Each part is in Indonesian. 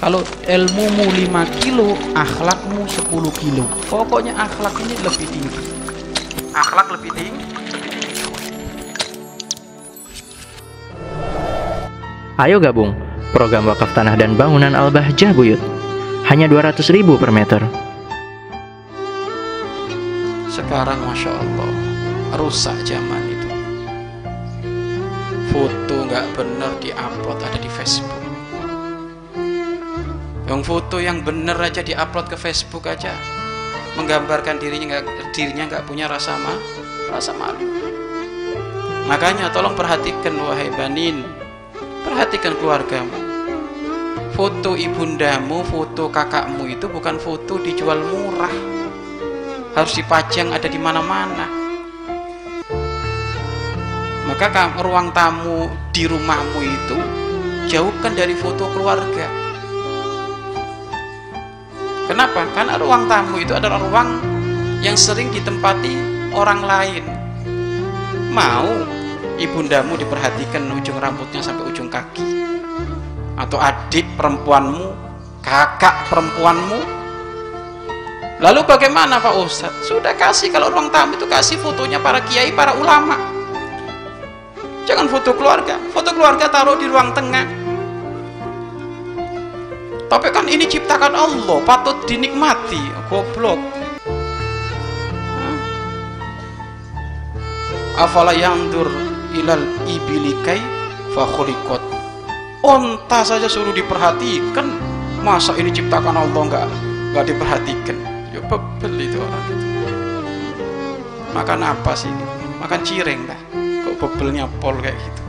kalau ilmumu 5 kilo akhlakmu 10 kilo. Pokoknya akhlak ini lebih tinggi. Akhlak lebih tinggi. Ayo gabung program wakaf tanah dan bangunan Al-Bahjah Buyut. Hanya 200 ribu per meter. sekarang masya Allah rusak zaman itu. Foto nggak bener diupload ada di Facebook yang foto yang bener aja diupload ke Facebook aja. Menggambarkan dirinya nggak dirinya nggak punya rasa ma rasa malu. Makanya tolong perhatikan wahai banin. Perhatikan keluargamu. Foto ibundamu foto kakakmu itu bukan foto dijual murah. Harus dipajang ada di mana-mana. Maka ruang tamu di rumahmu itu jauhkan dari foto keluarga kenapa? karena ruang tamu itu adalah ruang yang sering ditempati orang lain mau ibundamu diperhatikan ujung rambutnya sampai ujung kaki atau adik perempuanmu kakak perempuanmu Lalu bagaimana Pak Ustadz? Sudah kasih kalau ruang tamu itu kasih fotonya para kiai, para ulama. Jangan foto keluarga. Foto keluarga taruh di ruang tengah. Tapi kan ini ciptakan Allah, patut dinikmati. Goblok. Afala yandur ilal ibilikai fakhulikot. Onta saja suruh diperhatikan. Masa ini ciptakan Allah nggak nggak diperhatikan? Ya bebel itu orang itu. Makan apa sih? Makan cireng dah. Kok bebelnya pol kayak gitu?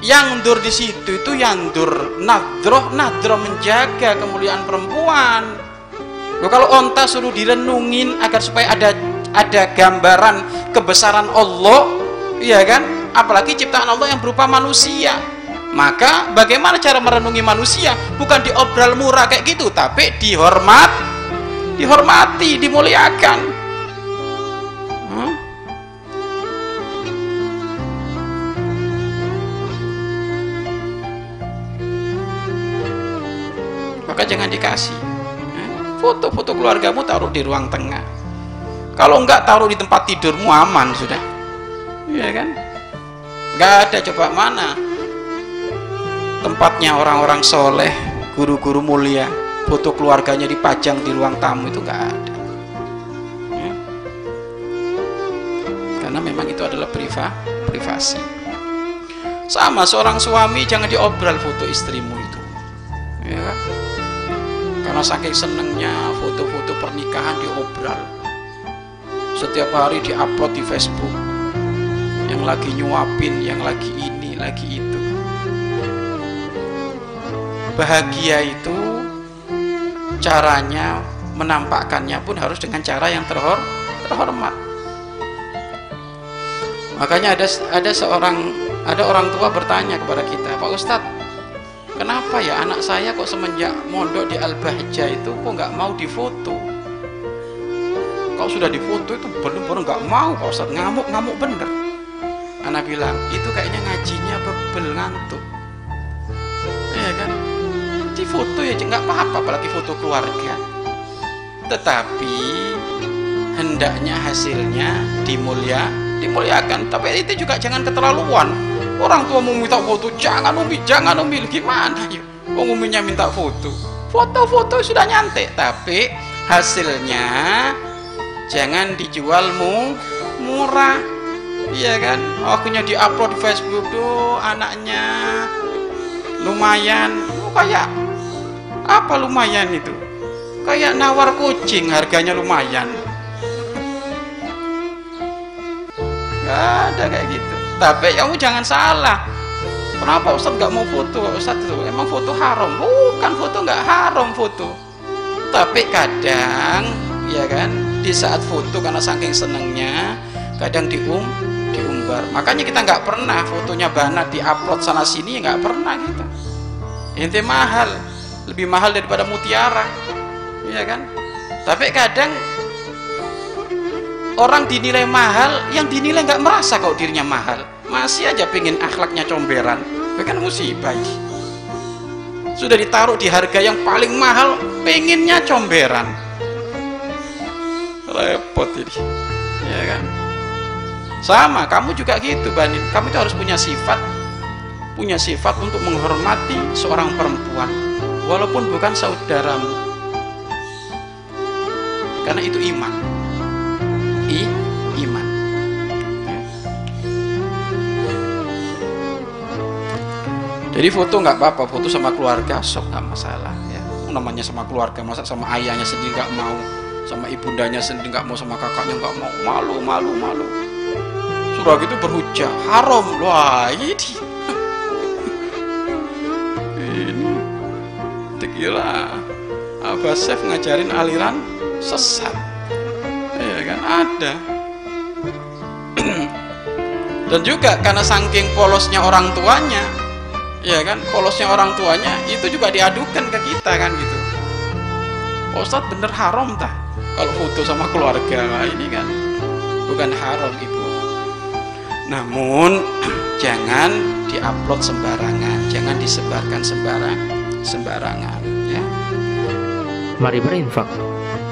Yang dur di situ itu yang dur nadroh nadroh menjaga kemuliaan perempuan. Loh, kalau onta suruh direnungin agar supaya ada ada gambaran kebesaran Allah, iya kan? Apalagi ciptaan Allah yang berupa manusia. Maka bagaimana cara merenungi manusia? Bukan diobral murah kayak gitu, tapi dihormat, dihormati, dimuliakan. Jangan dikasih. Foto-foto keluargamu taruh di ruang tengah. Kalau enggak taruh di tempat tidurmu aman sudah. Iya kan? Enggak ada coba mana tempatnya orang-orang soleh, guru-guru mulia, foto keluarganya dipajang di ruang tamu itu nggak ada. Hmm? Karena memang itu adalah priva, privasi. Sama seorang suami jangan diobral foto istrimu itu, ya? Karena saking senengnya foto-foto pernikahan diobral. Setiap hari diupload di Facebook. Yang lagi nyuapin, yang lagi ini, lagi itu bahagia itu caranya menampakkannya pun harus dengan cara yang terhor, terhormat makanya ada ada seorang ada orang tua bertanya kepada kita Pak Ustadz kenapa ya anak saya kok semenjak mondok di Al-Bahjah itu kok nggak mau difoto? Kalau sudah difoto itu benar-benar nggak mau Pak Ustadz. Ngamuk-ngamuk bener. Anak bilang itu kayaknya ngajinya bebel ngantuk. Ya kan? Di foto ya nggak apa-apa apalagi foto keluarga. Tetapi hendaknya hasilnya dimulia dimuliakan. Tapi itu juga jangan keterlaluan orang tua mau minta foto jangan umi jangan umi. Gimana? Ya uminya minta foto. Foto-foto sudah nyantek tapi hasilnya jangan dijualmu murah. Iya kan? Akunya diupload di Facebook tuh anaknya. Lumayan. Oh, kayak apa lumayan itu? Kayak nawar kucing harganya lumayan. Nggak ada kayak gitu tapi kamu jangan salah. Kenapa Ustadz nggak mau foto? Ustadz itu emang foto haram. Bukan foto nggak haram foto. Tapi kadang ya kan di saat foto karena saking senengnya kadang dium diumbar. Makanya kita nggak pernah fotonya banat diupload sana sini nggak pernah gitu. Inti mahal. Lebih mahal daripada mutiara. Ya kan? Tapi kadang orang dinilai mahal yang dinilai nggak merasa kalau dirinya mahal. Masih aja pingin akhlaknya comberan. Itu kan musibah sudah ditaruh di harga yang paling mahal pengennya comberan. Repot ini. Ya kan? Sama kamu juga gitu Banin kamu itu harus punya sifat. Punya sifat untuk menghormati seorang perempuan. Walaupun bukan saudaramu. Karena itu iman I, iman. Jadi foto nggak apa-apa foto sama keluarga sok nggak masalah ya. Namanya sama keluarga masa sama ayahnya sendiri nggak mau sama ibundanya sendiri nggak mau sama kakaknya nggak mau. Malu malu malu. Surah gitu berhujah. Haram. Wah ini. Ini. Tequila Abah Chef ngajarin aliran sesat ya kan ada. Dan juga karena saking polosnya orang tuanya ya kan polosnya orang tuanya itu juga diadukan ke kita kan gitu. Ustadz bener haram tak kalau foto sama keluarga nah, ini kan bukan haram ibu namun jangan diupload sembarangan jangan disebarkan sembarang sembarangan ya. Mari berinfak